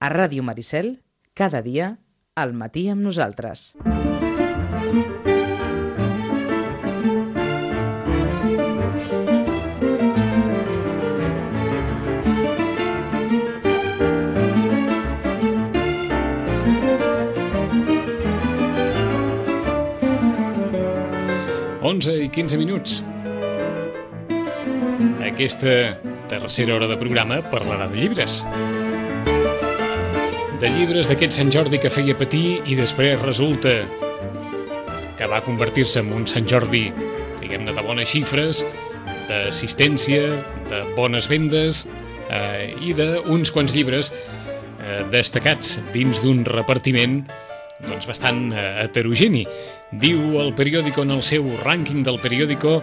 A Ràdio Maricel, cada dia, al matí amb nosaltres. Onze i 15 minuts. Aquesta tercera hora de programa parlarà de llibres. De llibres d'aquest Sant Jordi que feia patir i després resulta que va convertir-se en un Sant Jordi, diguem-ne, de bones xifres, d'assistència, de bones vendes eh, i d'uns quants llibres eh, destacats dins d'un repartiment doncs bastant eh, heterogeni. Diu el periòdico en el seu rànquing del periòdico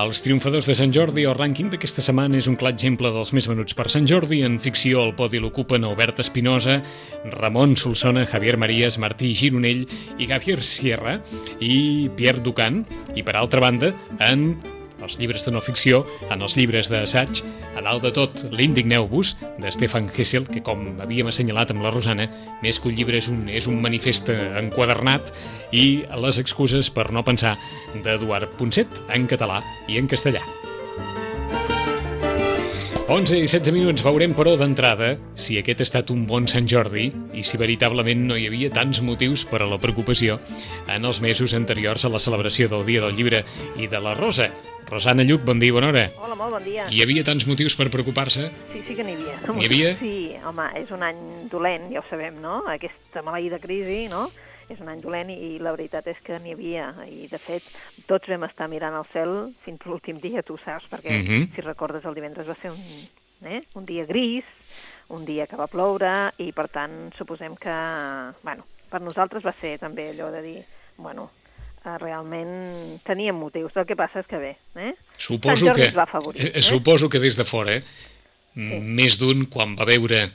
els triomfadors de Sant Jordi, el rànquing d'aquesta setmana és un clar exemple dels més venuts per Sant Jordi. En ficció, el podi l'ocupen Albert Espinosa, Ramon Solsona, Javier Marías, Martí Gironell i Javier Sierra i Pierre Ducan. I, per altra banda, en els llibres de no ficció, en els llibres d'assaig, a dalt de tot l'Indigneu-vos, de Stefan Hessel, que com havíem assenyalat amb la Rosana, més que un llibre és un, és un manifest enquadernat, i les excuses per no pensar d'Eduard Ponset, en català i en castellà. 11 i 16 minuts veurem, però, d'entrada, si aquest ha estat un bon Sant Jordi i si veritablement no hi havia tants motius per a la preocupació en els mesos anteriors a la celebració del Dia del Llibre i de la Rosa. Rosana Lluc, bon dia, bona hora. Hola, molt bon dia. Hi havia tants motius per preocupar-se? Sí, sí que n'hi havia. N'hi havia? Sí, home, és un any dolent, ja ho sabem, no? Aquesta maleïda crisi, no? És un any dolent i, i la veritat és que n'hi havia. I, de fet, tots vam estar mirant al cel fins l'últim dia, tu saps, perquè, Mhm. si recordes, el divendres va ser un, eh? un dia gris, un dia que va ploure, i, per tant, suposem que, bueno, per nosaltres va ser també allò de dir, bueno, realment teníem motius. El que passa és que bé, eh? Suposo que, va afavorir, eh, eh? suposo que des de fora, eh? més d'un, quan va veure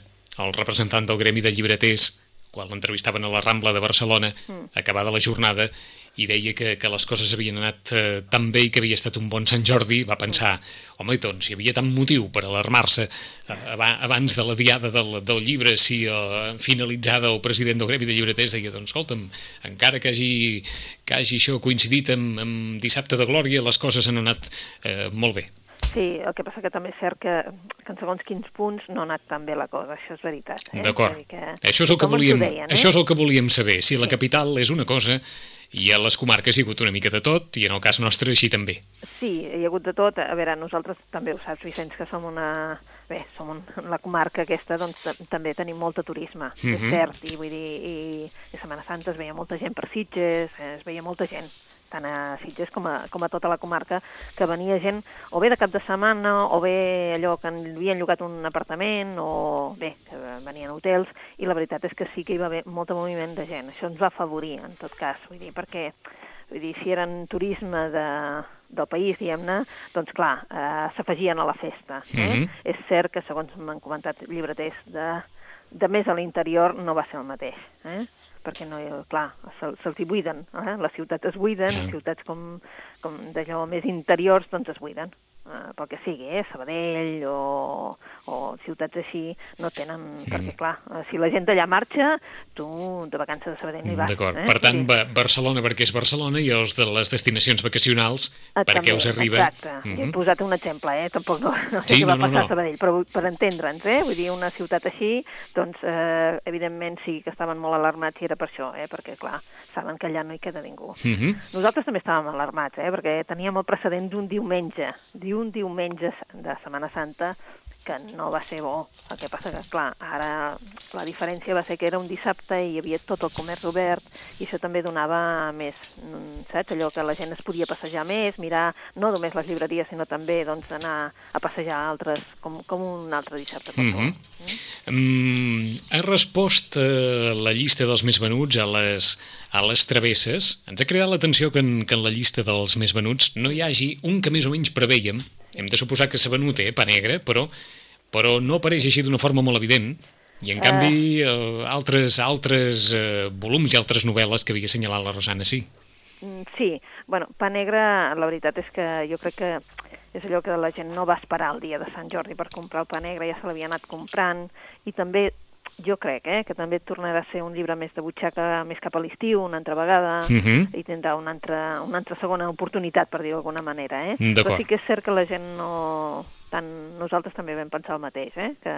el representant del Gremi de Llibreters, quan l'entrevistaven a la Rambla de Barcelona, Mm. acabada la jornada, i deia que, que les coses havien anat eh, tan bé i que havia estat un bon Sant Jordi, va pensar, home, i doncs, hi havia tant motiu per alarmar-se aba- abans de la diada del, del llibre, si eh, finalitzada el president del Gremi de Llibreters deia, doncs, escolta'm, encara que hagi, que hagi això coincidit amb, amb dissabte de Glòria, les coses han anat eh, molt bé. Sí, el que passa que també és cert que, que en segons quins punts no ha anat tan bé la cosa, això és veritat. Eh? D'acord. Que Això és el que volíem, deien, eh? això és el que volíem saber. Si la Sí. capital és una cosa i a les comarques hi ha hagut una mica de tot i en el cas nostre així també. Sí, hi ha hagut de tot. A veure, nosaltres també ho saps, Vicenç, que som una... Bé, som un... la comarca aquesta, doncs ta- també tenim molt de turisme, Mhm. és cert, i vull dir, i, i Setmana Santa es veia molta gent per Sitges, eh, es veia molta gent, tant a Sitges com a, com a tota la comarca, que venia gent o bé de cap de setmana, o bé allò que havien llogat un apartament, o bé, que venien a hotels, i la veritat és que sí que hi va haver molt de moviment de gent. Això ens va afavorir, en tot cas, vull dir, perquè vull dir, si eren turisme de, del país, diguem-ne, doncs clar, eh, s'afegien a la festa. Eh? Mhm. És cert que, segons m'han comentat llibreters de, de més a l'interior, no va ser el mateix. Eh? Perquè no, clar, se'ls se hi buiden, eh? les ciutats es buiden, Clar. ciutats com, com d'allò més interiors, doncs es buiden, eh, pel que sigui, eh? Sabadell o, o ciutats així no tenen, Mm. perquè clar, eh, si la gent d'allà marxa, tu de vacances a Sabadell no hi vas. D'acord. Eh? Per tant, Sí. ba Barcelona perquè és Barcelona i els de les destinacions vacacionals Ah, perquè també, us arriben. Exacte. He Mhm. posat un exemple, eh? Tampoc no, no sé Sí, què va no, no, passar no. a Sabadell, però per entendre'ns, eh? Vull dir, una ciutat així, doncs, eh, evidentment sí que estaven molt alarmats i era per això, eh? Perquè, clar, saben que allà no hi queda ningú. Mhm. Nosaltres també estàvem alarmats, eh? perquè teníem el precedent d'un diumenge, d'un diumenge de Setmana Santa que no va ser bo. El que passa que, clar, ara la diferència va ser que era un dissabte i hi havia tot el comerç obert i això també donava més, mm, saps? Allò que la gent es podia passejar més, mirar no només les llibreries, sinó també doncs, anar a passejar altres, com, com un altre dissabte qualsevol. Mhm. Mm, ha respost eh, la llista dels més venuts a les, a les travesses. Ens ha creat l'atenció que, en, que en la llista dels més venuts no hi hagi un que més o menys preveiem. Hem de suposar que s'ha venut, eh, pa negre, però, però no apareix així d'una forma molt evident. I, en canvi, eh, altres, altres eh, volums i altres novel·les que havia assenyalat la Rosana, sí. Mm, Sí, bueno, pa negre, la veritat és que jo crec que és allò que la gent no va esperar el dia de Sant Jordi per comprar el pa negre, ja se l'havia anat comprant, i també jo crec eh, que també tornarà a ser un llibre més de butxaca, més cap a l'estiu, una altra vegada, Mhm. i tindrà una altra, una altra segona oportunitat, per dir-ho d'alguna manera. Eh? Però sí que és cert que la gent no... Tant nosaltres també vam pensar el mateix, eh? que...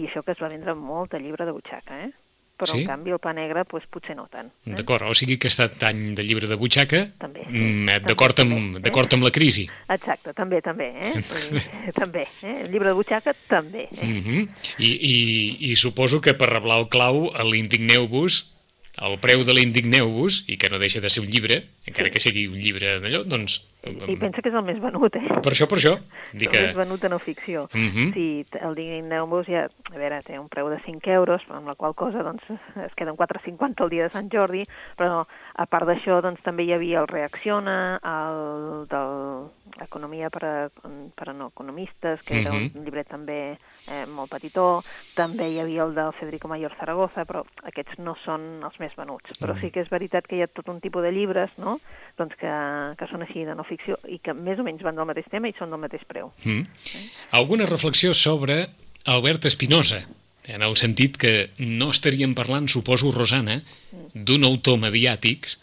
i això que es va vendre molt de llibre de butxaca, eh? Però Sí? en canvi el pa negre pues, potser no tant. Eh? D'acord, o sigui que ha estat any de llibre de butxaca, També, sí. mm, eh, d'acord amb, eh? amb la crisi. Exacte, també, també, eh? També, eh? El llibre de butxaca també. Eh? Mm -hmm. I, i, I suposo que per reblar el clau, a l'Indigneu-vos, el preu de l'Indigneu-vos, i que no deixa de ser un llibre, encara que sigui un llibre d'allò, doncs... I pensa que és el més venut, eh? Per això, per això. Dic El més que... venut de no ficció. Mhm. Sí, t- el Digneu-vos ja, a veure, té un preu de 5 euros, amb la qual cosa doncs, es queden 4,50 el dia de Sant Jordi, però a part d'això doncs, també hi havia el Reacciona, el del Economia per a, per a no economistes, que era Mhm. un llibret també eh, molt petitó, també hi havia el del Federico Mayor Zaragoza, però aquests no són els més venuts. Però Mm. sí que és veritat que hi ha tot un tipus de llibres no? doncs que, que són així de no ficció i que més o menys van del mateix tema i són del mateix preu. Mm. Alguna reflexió sobre Albert Espinosa, en el sentit que no estaríem parlant, suposo, Rosana, d'un autor mediàtics,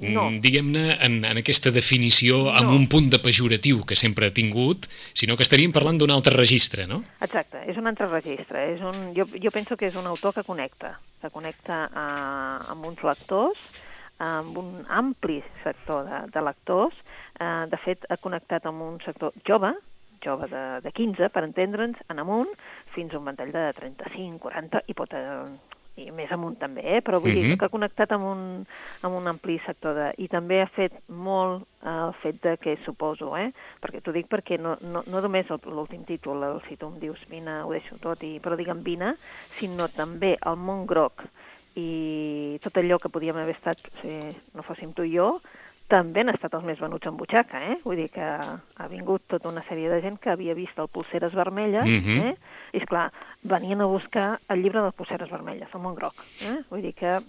No. mm, diguem-ne, en, en aquesta definició amb No. un punt de pejoratiu que sempre ha tingut, sinó que estaríem parlant d'un altre registre, no? Exacte, és un altre registre. És un, jo, jo penso que és un autor que connecta, que connecta eh, amb uns lectors, amb un ampli sector de, de lectors. Eh, de fet, ha connectat amb un sector jove, jove de, de 15, per entendre'ns, en amunt, fins a un ventall de 35, 40 i pot... Eh, i més amunt també, eh? però vull Mhm. dir que ha connectat amb un, amb un ampli sector de... I també ha fet molt eh, el fet de que suposo, eh? perquè t'ho dic perquè no, no, no només el- l'últim títol, el, si tu em dius vine, ho deixo tot, i, però digue'm vine, sinó també el món groc i tot allò que podíem haver estat si no fóssim tu i jo, també han estat els més venuts en butxaca, eh? Vull dir que ha vingut tota una sèrie de gent que havia vist el Pulseres Vermelles, Mhm. eh? I, esclar, venien a buscar el llibre de Pulseres Vermelles, el món groc, eh? Vull dir que ha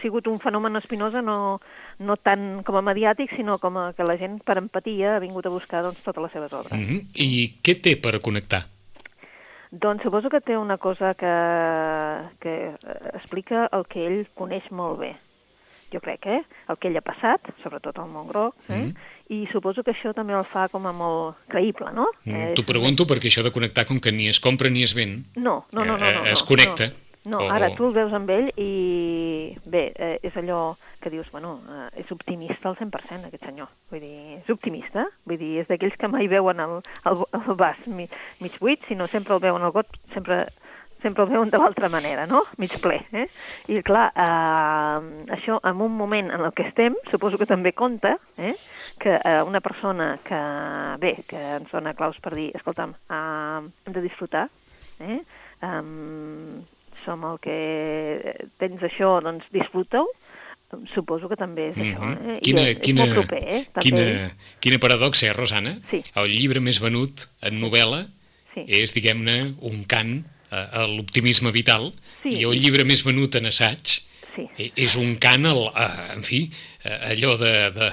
sigut un fenomen espinosa no, no tant com a mediàtic, sinó com a que la gent, per empatia, ha vingut a buscar doncs, totes les seves obres. Mm -hmm. I què té per connectar? Doncs suposo que té una cosa que, que eh, explica el que ell coneix molt bé. Jo crec, eh? El que ell ha passat, sobretot al món groc, eh? Mm. I suposo que això també el fa com a molt creïble, no? Mm, Eh, T'ho pregunto perquè això de connectar com que ni es compra ni es ven, No, no, no, no. eh, no, es no, connecta. No, o- no ara tu el veus amb ell i bé, eh, és allò que dius, bueno, eh, és optimista al 100% aquest senyor. Vull dir, és optimista, vull dir, és d'aquells que mai veuen el, el, el vas mi, mig buit, sinó sempre el veuen el got, sempre sempre el veuen de l'altra manera, no? Mig ple, eh? I clar, eh, això en un moment en el que estem, suposo que també compta, eh? que eh, una persona que, bé, que ens dona claus per dir, escolta'm, eh, hem de disfrutar, eh? Um, som el que tens això, doncs disfruta-ho, suposo que també és això, Mhm. eh? Quina, I és, quina, és molt proper, eh? També, quina, quina paradoxa, eh, Rosana? Sí. El llibre més venut en novel·la Sí. és, diguem-ne, un cant a, a l'optimisme vital Sí. i el llibre més venut en assaig Sí. és un cant, al, a, en fi, a, allò de, de,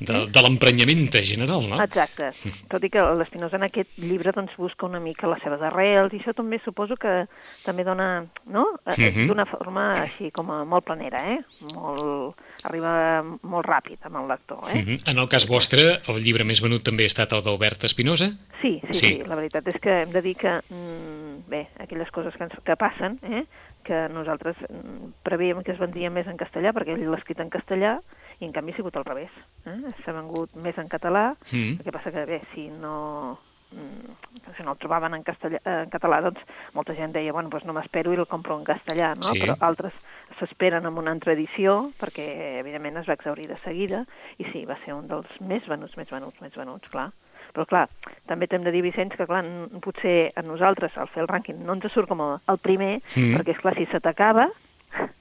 de, de l'emprenyament general, no? Exacte. Tot i que l'Espinosa en aquest llibre doncs, busca una mica les seves arrels i això també suposo que també dona, no? Eh, Mhm. D'una forma així com a molt planera, eh? Molt... Arriba molt ràpid amb el lector, eh? Mhm. En el cas vostre, el llibre més venut també ha estat el d'Albert Espinosa? Sí, sí, Sí. sí, la veritat és que hem de dir que, mm, bé, aquelles coses que, ens, que passen, eh, que nosaltres mm, preveiem que es vendrien més en castellà, perquè ell l'ha escrit en castellà, i en canvi ha sigut al revés. Eh? S'ha vengut més en català, Mm. el que passa que, bé, si no, mm, si no el trobaven en, castellà, eh, en català, doncs molta gent deia, bueno, doncs no m'espero i el compro en castellà, no? Sí. Però altres s'esperen amb una altra edició, perquè, evidentment, es va exaurir de seguida, i sí, va ser un dels més venuts, més venuts, més venuts, clar. Però, clar, també t'hem de dir, Vicenç, que, clar, potser a nosaltres, al fer el rànquing, no ens surt com el, primer, Mm. perquè, és clar si se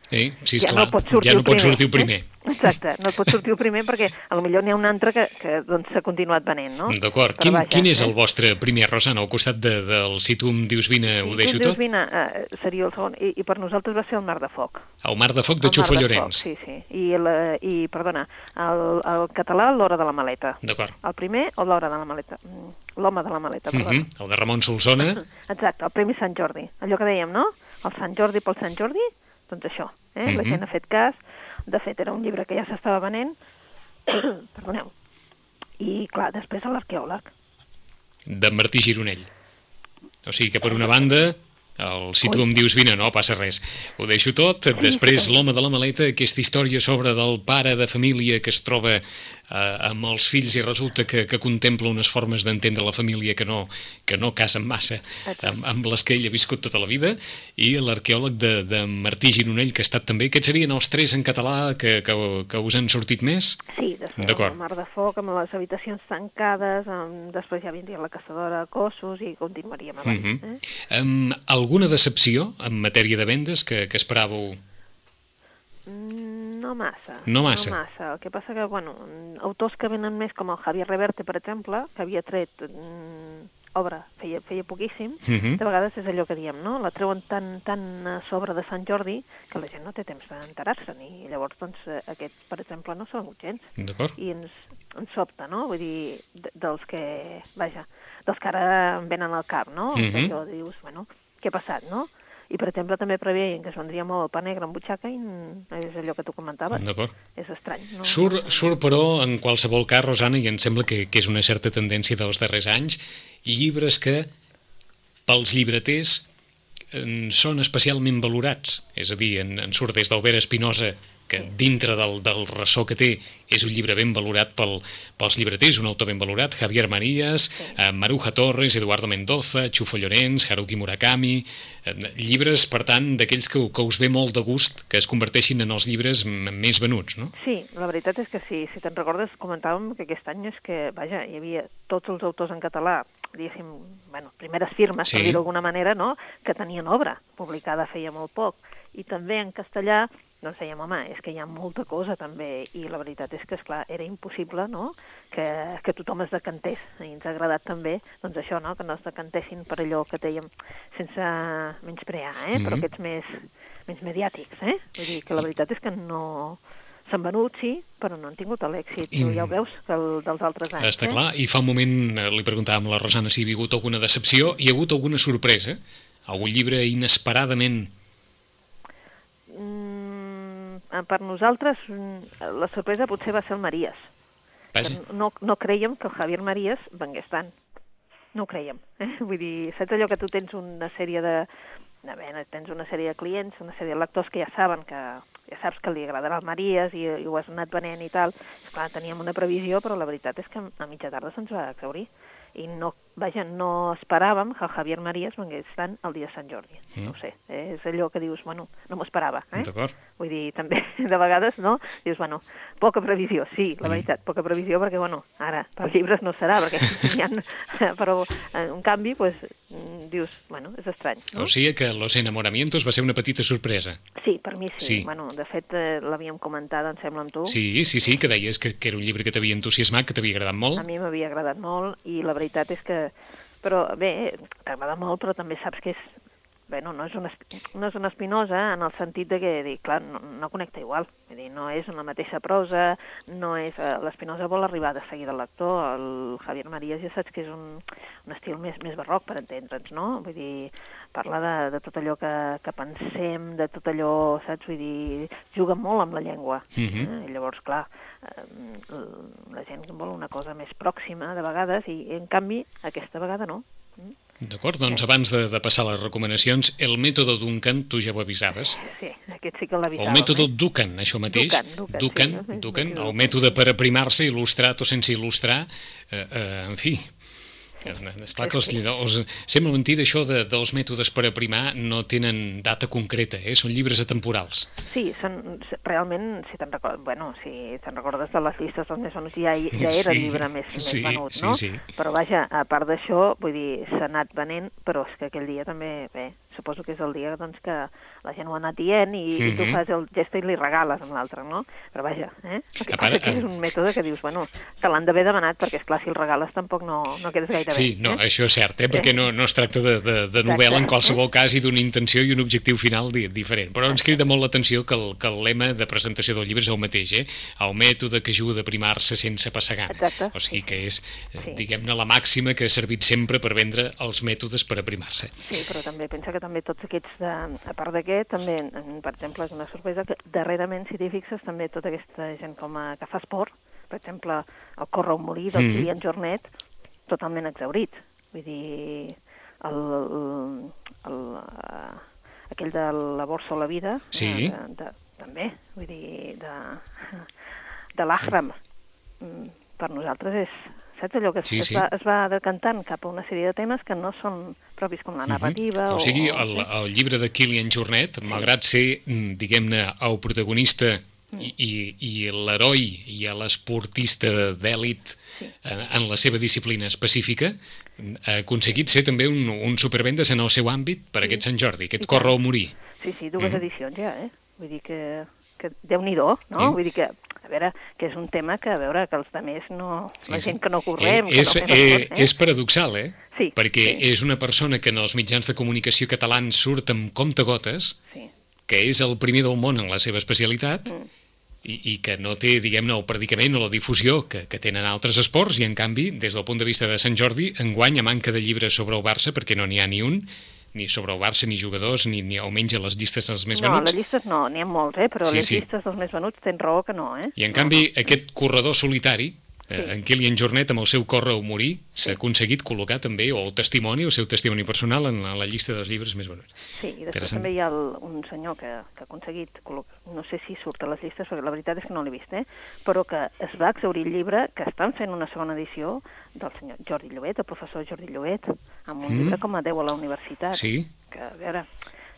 t'acaba, Sí, ja no pot sortir ja no pot primer. sortir el primer. Eh? Exacte, no pot sortir el primer perquè a lo millor n'hi ha un altre que, que doncs, s'ha continuat venent, no? D'acord. Quin, quin és eh? el vostre primer, Rosana, al costat de, del Si tu em dius vine, ho Si deixo tu dius tot? Vine, eh, seria el segon, i, i per nosaltres va ser el Mar de Foc. El Mar de Foc de Xufa Foc, Llorenç. Sí, sí. I, la, i perdona, el, el català, l'hora de la maleta. D'acord. El primer o l'hora de la maleta? Mm, L'home de la maleta, Uh perdona. El de Ramon Solsona. Exacte, el Premi Sant Jordi. Allò que dèiem, no? El Sant Jordi pel Sant Jordi, doncs això. Eh? La Mhm. gent ha fet cas. De fet, era un llibre que ja s'estava venent. Perdoneu. I, clar, després a l'arqueòleg. de Martí Gironell. O sigui que per una banda, el, si tu em dius vine, no passa res. Ho deixo tot. Després, l'home de la maleta, aquesta història sobre del pare de família que es troba eh, amb els fills i resulta que, que contempla unes formes d'entendre la família que no, que no casen massa amb, amb les que ell ha viscut tota la vida i l'arqueòleg de, de Martí Gironell que ha estat també, aquests serien els tres en català que, que, que us han sortit més? Sí, després el Mar de Foc, amb les habitacions tancades, amb... després ja vindria la caçadora de cossos i continuaríem avall. Uh eh? -huh. um, alguna decepció en matèria de vendes que, que esperàveu? Mm, No massa. No massa. No massa. El que passa que, bueno, autors que venen més, com el Javier Reverte, per exemple, que havia tret mm, obra feia, feia poquíssim, Mhm. de vegades és allò que diem, no? La treuen tan, tan a sobre de Sant Jordi que la gent no té temps d'enterar-se'n i llavors, doncs, eh, aquest, per exemple, no s'ha venut gens. D'acord? I ens, ens sobta, no? Vull dir, de, dels que, vaja, dels que ara em venen al cap, no? Mhm. Que allò dius, bueno, què ha passat, no? I, per exemple, també preveien que es vendria molt el pa negre en butxaca i n- és allò que tu comentaves. D'acord. És estrany, no? Surt, surt, però, en qualsevol cas, Rosana, i em sembla que, que és una certa tendència dels darrers anys, llibres que, pels llibreters, en són especialment valorats. És a dir, en, en surt des d'Albert Espinosa, que dintre del, del ressò que té és un llibre ben valorat pel, pels llibreters, un autor ben valorat, Javier Marías, eh, Maruja Torres, Eduardo Mendoza, Chufo Llorenç, Haruki Murakami, eh, llibres, per tant, d'aquells que, que us ve molt de gust que es converteixin en els llibres més venuts, no? Sí, la veritat és que sí. Si te'n recordes, comentàvem que aquest any és que, vaja, hi havia tots els autors en català, diguéssim, bueno, primeres firmes, Sí. per dir-ho d'alguna manera, no?, que tenien obra publicada feia molt poc. I també en castellà, doncs dèiem, home, és que hi ha molta cosa també, i la veritat és que, esclar, era impossible, no?, que, que tothom es decantés. I ens ha agradat també, doncs això, no?, que no es decantessin per allò que dèiem, sense menysprear, eh?, però Mhm. aquests més, més mediàtics, eh? Vull dir que la veritat és que no... S'han venut, sí, però no han tingut l'èxit. I- ja ho veus, que el, dels altres anys. Està eh? clar, i fa un moment eh, li preguntàvem a la Rosana si hi havia hagut alguna decepció, hi ha hagut alguna sorpresa? Algun llibre inesperadament... Mm, per nosaltres, mm, la sorpresa potser va ser el Maries. Vaja, No, no creiem que el Javier Marías vengués tant. No ho creiem. Eh? Vull dir, saps allò que tu tens una sèrie de... A veure, tens una sèrie de clients, una sèrie de lectors que ja saben que ja saps que li agradarà el Maries i, i ho has anat venent i tal. Esclar, teníem una previsió, però la veritat és que a mitja tarda se'ns va exaurir. I no, vaja, no esperàvem que el Javier Marías vengués tant el dia de Sant Jordi. Mm. No ho sé, eh? és allò que dius, bueno, no m'ho esperava. Eh? Vull dir, també, de vegades, no? Dius, bueno, poca previsió, sí, la Mm. veritat, poca previsió, perquè, bueno, ara, per llibres no serà, perquè hi ha... Però, en canvi, pues, mm, dius, bueno, és estrany, no? O sigui que Los Enamoramientos va ser una petita sorpresa. Sí, per mi sí. Sí. Bueno, de fet, eh, l'havíem comentat, em sembla, amb tu. Sí, sí, sí, que deies que, que era un llibre que t'havia entusiasmat, que t'havia agradat A molt. mi m'havia agradat molt i la veritat és que... Però bé, t'agrada molt, però també saps que és... Bueno, no és una, no és una espinosa en el sentit de que, dic, clar, no, no connecta igual. Vull dir, no és en la mateixa prosa, no és... Eh, L'espinosa vol arribar de seguida al lector, el Javier Marías ja saps que és un, un estil més, més barroc, per entendre'ns, no? Vull dir, parla de, de tot allò que, que pensem, de tot allò, saps? Vull dir, juga molt amb la llengua. Mhm. eh? I llavors, clar, la gent vol una cosa més pròxima de vegades i, en canvi, aquesta vegada no. D'acord, doncs abans de, de passar a les recomanacions, el mètode Duncan, tu ja ho avisaves. Sí, aquest sí que l'avisàvem. El mètode eh? Duncan, això mateix. Duncan, Duncan, Duncan, sí, no? Duncan, Sí, el sí. mètode per aprimar-se, il·lustrat o sense il·lustrar, eh, eh, en fi, Esclar que els, els, sembla mentida això de, dels mètodes per aprimar no tenen data concreta, eh? són llibres atemporals. Sí, són, realment, si te'n recordes, bueno, si te'n recordes de les llistes dels més venuts, ja, ja era Sí, llibre més, sí, més venut, sí, no? sí. Però vaja, a part d'això, vull dir, s'ha anat venent, però és que aquell dia també, bé, suposo que és el dia doncs, que la gent ho ha anat dient i, -hmm. i tu fas el gest i li regales amb l'altre, no? Però vaja, eh? A passa part, que és eh, un mètode que dius, bueno, te l'han d'haver demanat, perquè, és clar si el regales tampoc no, no quedes gaire Sí, bé. no, eh? això és cert, eh? perquè Sí. no, no es tracta de, de, de novel·la en qualsevol cas i d'una intenció i un objectiu final di diferent. Però ens crida molt l'atenció que el, que el lema de presentació del llibre és el mateix, eh? el mètode que ajuda a primar-se sense passar gana. Exacte. O sigui que és, eh, Sí. diguem-ne, la màxima que ha servit sempre per vendre els mètodes per aprimar-se. Sí, però també pensa que també tots aquests, de, a part d'aquest, també, per exemple, és una sorpresa que darrerament, si t'hi fixes, també tota aquesta gent com a, que fa esport, per exemple, el Corre o Morir del mm. Kilian Jornet, totalment exaurit. Vull dir, el, el, el, eh, aquell de la borsa o la vida, Sí. eh, de, de, també, vull dir, de, de l'Ahram, mm, per nosaltres és, saps allò que es, Sí, es, sí. va, es va decantant cap a una sèrie de temes que no són propis com la narrativa O sigui, el, el llibre de Kilian Jornet, malgrat ser, mm, diguem-ne, el protagonista i, i, i l'heroi i l'esportista d'èlit en, en la seva disciplina específica, ha aconseguit ser també un, un supervendes en el seu àmbit per aquest Sant Jordi, aquest I Corre o. Morir. Sí, sí, dues Mhm. edicions ja, eh? Vull dir que, que Déu-n'hi-do, no? Sí. Vull dir que, a veure, que és un tema que, a veure, que els altres no... la gent que no correm, Eh, que és, no fem eh, esport, eh? és paradoxal, eh? Sí, Perquè sí. és una persona que en els mitjans de comunicació catalans surt amb comptagotes, Sí, que és el primer del món en la seva especialitat Mm. i, i que no té, diguem-ne, el predicament o la difusió que, que tenen altres esports i, en canvi, des del punt de vista de Sant Jordi, enguany a manca de llibres sobre el Barça, perquè no n'hi ha ni un, ni sobre el Barça, ni jugadors, ni, ni almenys a les llistes dels més no, venuts. les llistes no, n'hi ha molts, eh? Però Sí, les sí. llistes dels més venuts tens raó que no, eh? I, en canvi, aquest corredor solitari, Sí. en Kilian Jornet, amb el seu Corre o Morir, s'ha aconseguit col·locar també, o el testimoni, el seu testimoni personal, en la, la llista dels llibres més venuts. Sí, i després també hi ha el, un senyor que, que ha aconseguit, no sé si surt a les llistes, perquè la veritat és que no l'he vist, eh? però que es va exaurir el llibre, que estan fent una segona edició del senyor Jordi Llobet, el professor Jordi Llobet, amb un Mm. llibre com a 10 a la universitat. Sí? Que, a veure,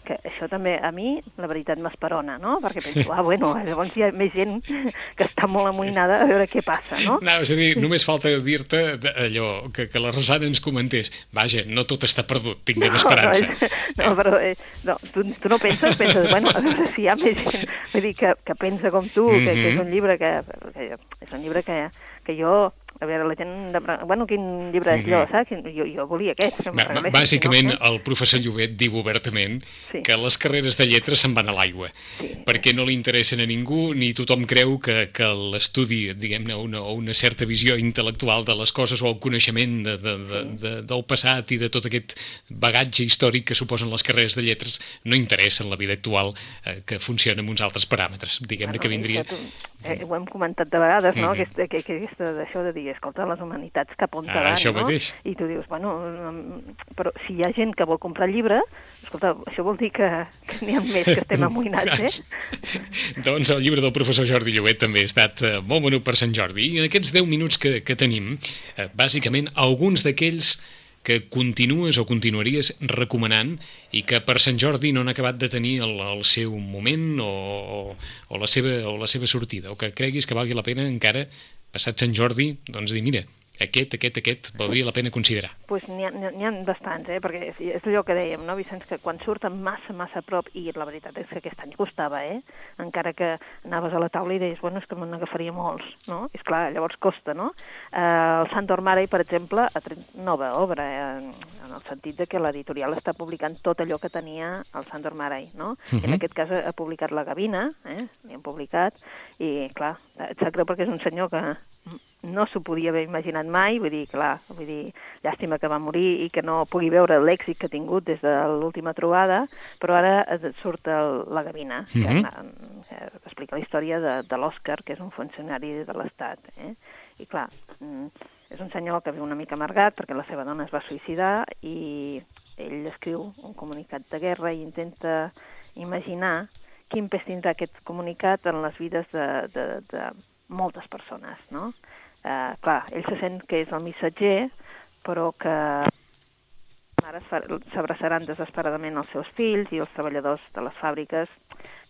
que això també a mi, la veritat, m'esperona, no? Perquè penso, ah, bueno, llavors hi ha més gent que està molt amoïnada a veure què passa, no? No, és a dir, només falta dir-te allò, que, que la Rosana ens comentés. Vaja, no tot està perdut, tinguem esperança. No, és- no però eh, no, tu, tu no penses, penses, bueno, a veure si hi ha més gent vull dir, que, que pensa com tu, que, que és Mhm. un llibre que, que és un llibre que, que jo a veure, la gent... De... Bueno, quin llibre és allò, Mhm. saps? Jo, jo volia aquest. que Ba- Bàsicament, no? el professor Llobet diu obertament Sí. que les carreres de lletres se'n van a l'aigua, Sí. perquè no li interessen a ningú, ni tothom creu que, que l'estudi, diguem-ne, una, o una certa visió intel·lectual de les coses o el coneixement de, de, de, de, del passat i de tot aquest bagatge històric que suposen les carreres de lletres no interessa en la vida actual eh, que funciona amb uns altres paràmetres. Diguem-ne que vindria... això tu- Eh, ho hem comentat de vegades, no? Mhm. Aquesta, que, que aquesta d'això de dir, escolta, les humanitats cap on Ah, van, no? mateix. I tu dius, bueno, mm, però si hi ha gent que vol comprar llibre, escolta, això vol dir que, que n'hi ha més que estem amoïnats, eh? doncs el llibre del professor Jordi Llobet també ha estat eh, molt venut per Sant Jordi. I en aquests 10 minuts que, que tenim, eh, bàsicament, alguns d'aquells que continues o continuaries recomanant i que per Sant Jordi no han acabat de tenir el, el seu moment o, o, o, la seva, o la seva sortida, o que creguis que valgui la pena encara, passat Sant Jordi, doncs dir, mira, aquest, aquest, aquest, valdria la pena considerar. pues n'hi ha, n'hi ha- n'hi bastants, eh? perquè és, és allò que dèiem, no, Vicenç, que quan surten massa, massa a prop, i la veritat és que aquest any costava, eh? encara que anaves a la taula i deies, bueno, és que me n'agafaria molts, no? És clar, llavors costa, no? Eh, el Sandor Marey, per exemple, ha tret nova obra, eh, en el sentit de que l'editorial està publicant tot allò que tenia el Sandor Marey, no? Mhm. En aquest cas ha publicat La Gavina, eh? Li han publicat, i clar, et sap greu perquè és un senyor que no s'ho podia haver imaginat mai, vull dir, clar, vull dir, llàstima que va morir i que no pugui veure l'èxit que ha tingut des de l'última trobada, però ara surt el, la Gavina, que, Mhm. que explica la història de, de l'Òscar, que és un funcionari de l'Estat, eh? I clar, mm, és un senyor que viu una mica amargat perquè la seva dona es va suïcidar i ell escriu un comunicat de guerra i intenta imaginar quin pes tindrà aquest comunicat en les vides de, de, de moltes persones, no? Eh, clar, ell se sent que és el missatger, però que ara s'abraçaran desesperadament els seus fills i els treballadors de les fàbriques,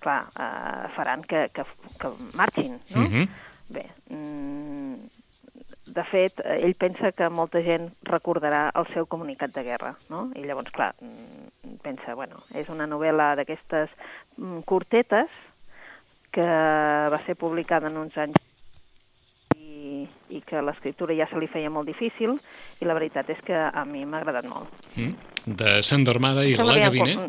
clar, eh, faran que, que, que marxin, no? Mhm. Bé, mm, de fet, ell pensa que molta gent recordarà el seu comunicat de guerra, no? I llavors, clar, mm, pensa, bueno, és una novel·la d'aquestes mm, curtetes que va ser publicada en uns anys i, i que l'escriptura ja se li feia molt difícil i la veritat és que a mi m'ha agradat molt. Mm. De Sandor Mara i la Gavina.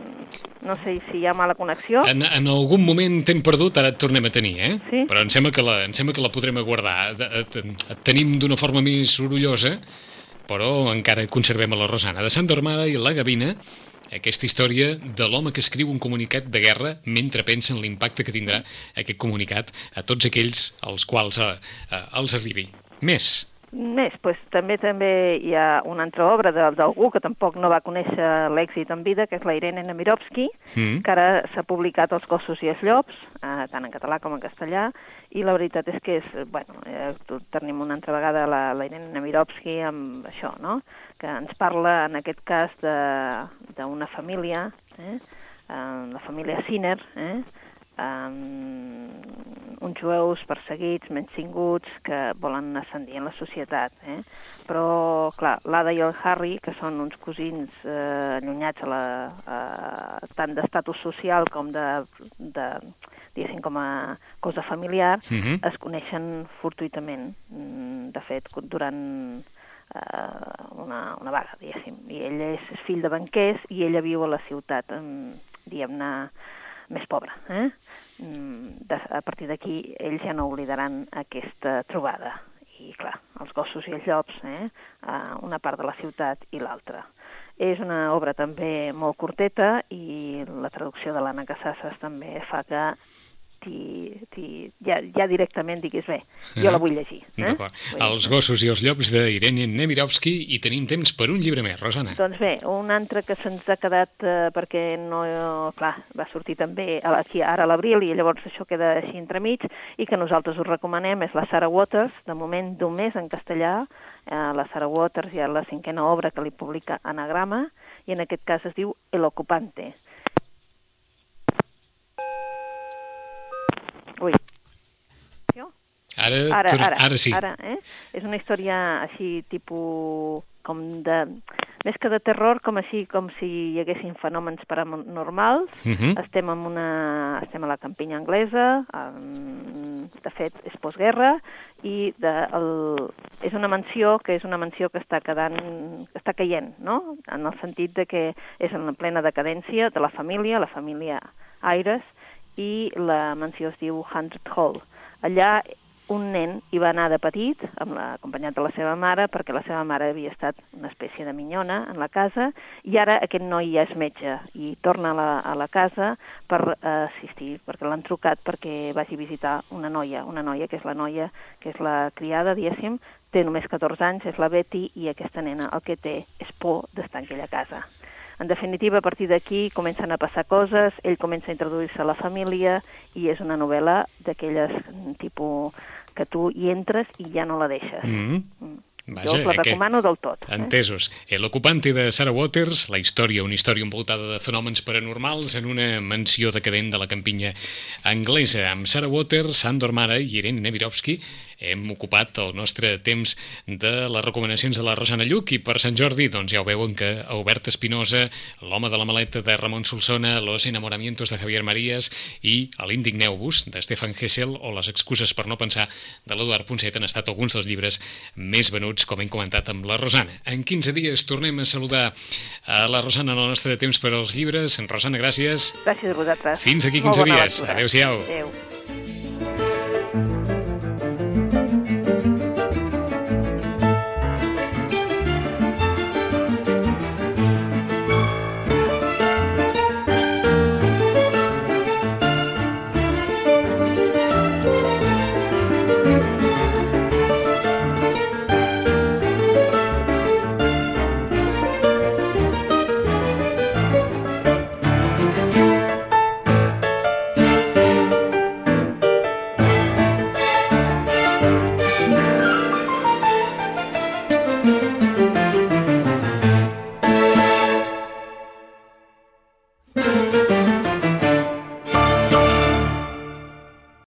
No sé si hi ha mala connexió. En, en algun moment t'hem perdut, ara et tornem a tenir, eh? Sí. Però em sembla que la, em sembla que la podrem guardar. Et, et tenim d'una forma més sorollosa, però encara conservem a la Rosana. De Sandor Mara i la Gavina, aquesta història de l'home que escriu un comunicat de guerra mentre pensa en l'impacte que tindrà aquest comunicat a tots aquells als quals eh, eh, els arribi. Més. Més, doncs, també també hi ha una altra obra d'algú que tampoc no va conèixer l'èxit en vida, que és la Irene Nemirovsky, Mm. que ara s'ha publicat Els gossos i els llops, eh, tant en català com en castellà, i la veritat és que és, bueno, eh, tenim una altra vegada la, la Irene Nemirovsky amb això, no?, que ens parla, en aquest cas, de- d'una família, eh? eh, la família Sinner, eh? um, uns jueus perseguits, menystinguts, que volen ascendir en la societat. Eh? Però, clar, l'Ada i el Harry, que són uns cosins eh, allunyats a la, eh, tant d'estatus social com de, de, diguéssim, com a cosa familiar, Mhm. es coneixen fortuitament. Mm, De fet, durant eh, una, una vaga, diguéssim. I ell és fill de banquers i ella viu a la ciutat, em, diguem-ne, més pobra. Eh? Mm, De, a partir d'aquí, ells ja no oblidaran aquesta trobada. I, clar, els gossos i els llops, eh? una part de la ciutat i l'altra. És una obra també molt curteta i la traducció de l'Anna Casasses també fa que ja, ja directament diguis bé, jo la vull llegir. Eh? D'acord. Els gossos i els llops d'Irene Nemirovsky i tenim temps per un llibre més, Rosana. Doncs bé, un altre que se'ns ha quedat eh, perquè no, clar, va sortir també aquí ara a l'abril i llavors això queda així entremig i que nosaltres us recomanem és la Sarah Waters, de moment només en castellà. Eh, la Sarah Waters ja la cinquena obra que li publica Anagrama i en aquest cas es diu El Ocupante. Ui. Jo? Ara, Ara, ara, ara sí. Ara, eh? És una història així, tipus, com de... Més que de terror, com així, com si hi haguessin fenòmens paranormals. Mhm. Estem, en una, estem a la campinya anglesa, en, de fet, és postguerra, i de, el, és una mansió que és una mansió que està quedant, que està caient, no? En el sentit de que és en plena decadència de la família, la família Aires, i la mansió es diu Hundred Hall. Allà un nen hi va anar de petit, amb la, acompanyat de la seva mare, perquè la seva mare havia estat una espècie de minyona en la casa, i ara aquest noi ja és metge i torna a la, a la casa per eh, assistir, perquè l'han trucat perquè vagi a visitar una noia, una noia que és la noia, que és la criada, diguéssim, té només 14 anys, és la Betty, i aquesta nena el que té és por d'estar en aquella casa. En definitiva, a partir d'aquí comencen a passar coses, ell comença a introduir-se a la família i és una novel·la d'aquelles mm, tipus que tu hi entres i ja no la deixes. Mm. Mm. Vaja, jo us la aquest- recomano del tot. Eh? Entesos. El ocupante de Sarah Waters, la història, una història envoltada de fenòmens paranormals en una mansió decadent de la campinya anglesa. Amb Sarah Waters, Sandor Mara i Irene Nemirovsky hem ocupat el nostre temps de les recomanacions de la Rosana Lluc i per Sant Jordi, doncs ja ho veuen que Albert Espinosa, l'home de la maleta de Ramon Solsona, Los enamoramientos de Javier Marías i l'Indigneu-vos de Stefan Hessel o Les excuses per no pensar de l'Eduard Ponset han estat alguns dels llibres més venuts, com hem comentat amb la Rosana. En 15 dies tornem a saludar a la Rosana en el nostre temps per als llibres. Rosana, gràcies. Gràcies a vosaltres. Fins aquí Molt 15 bona dies. Adéu-siau. Adéu.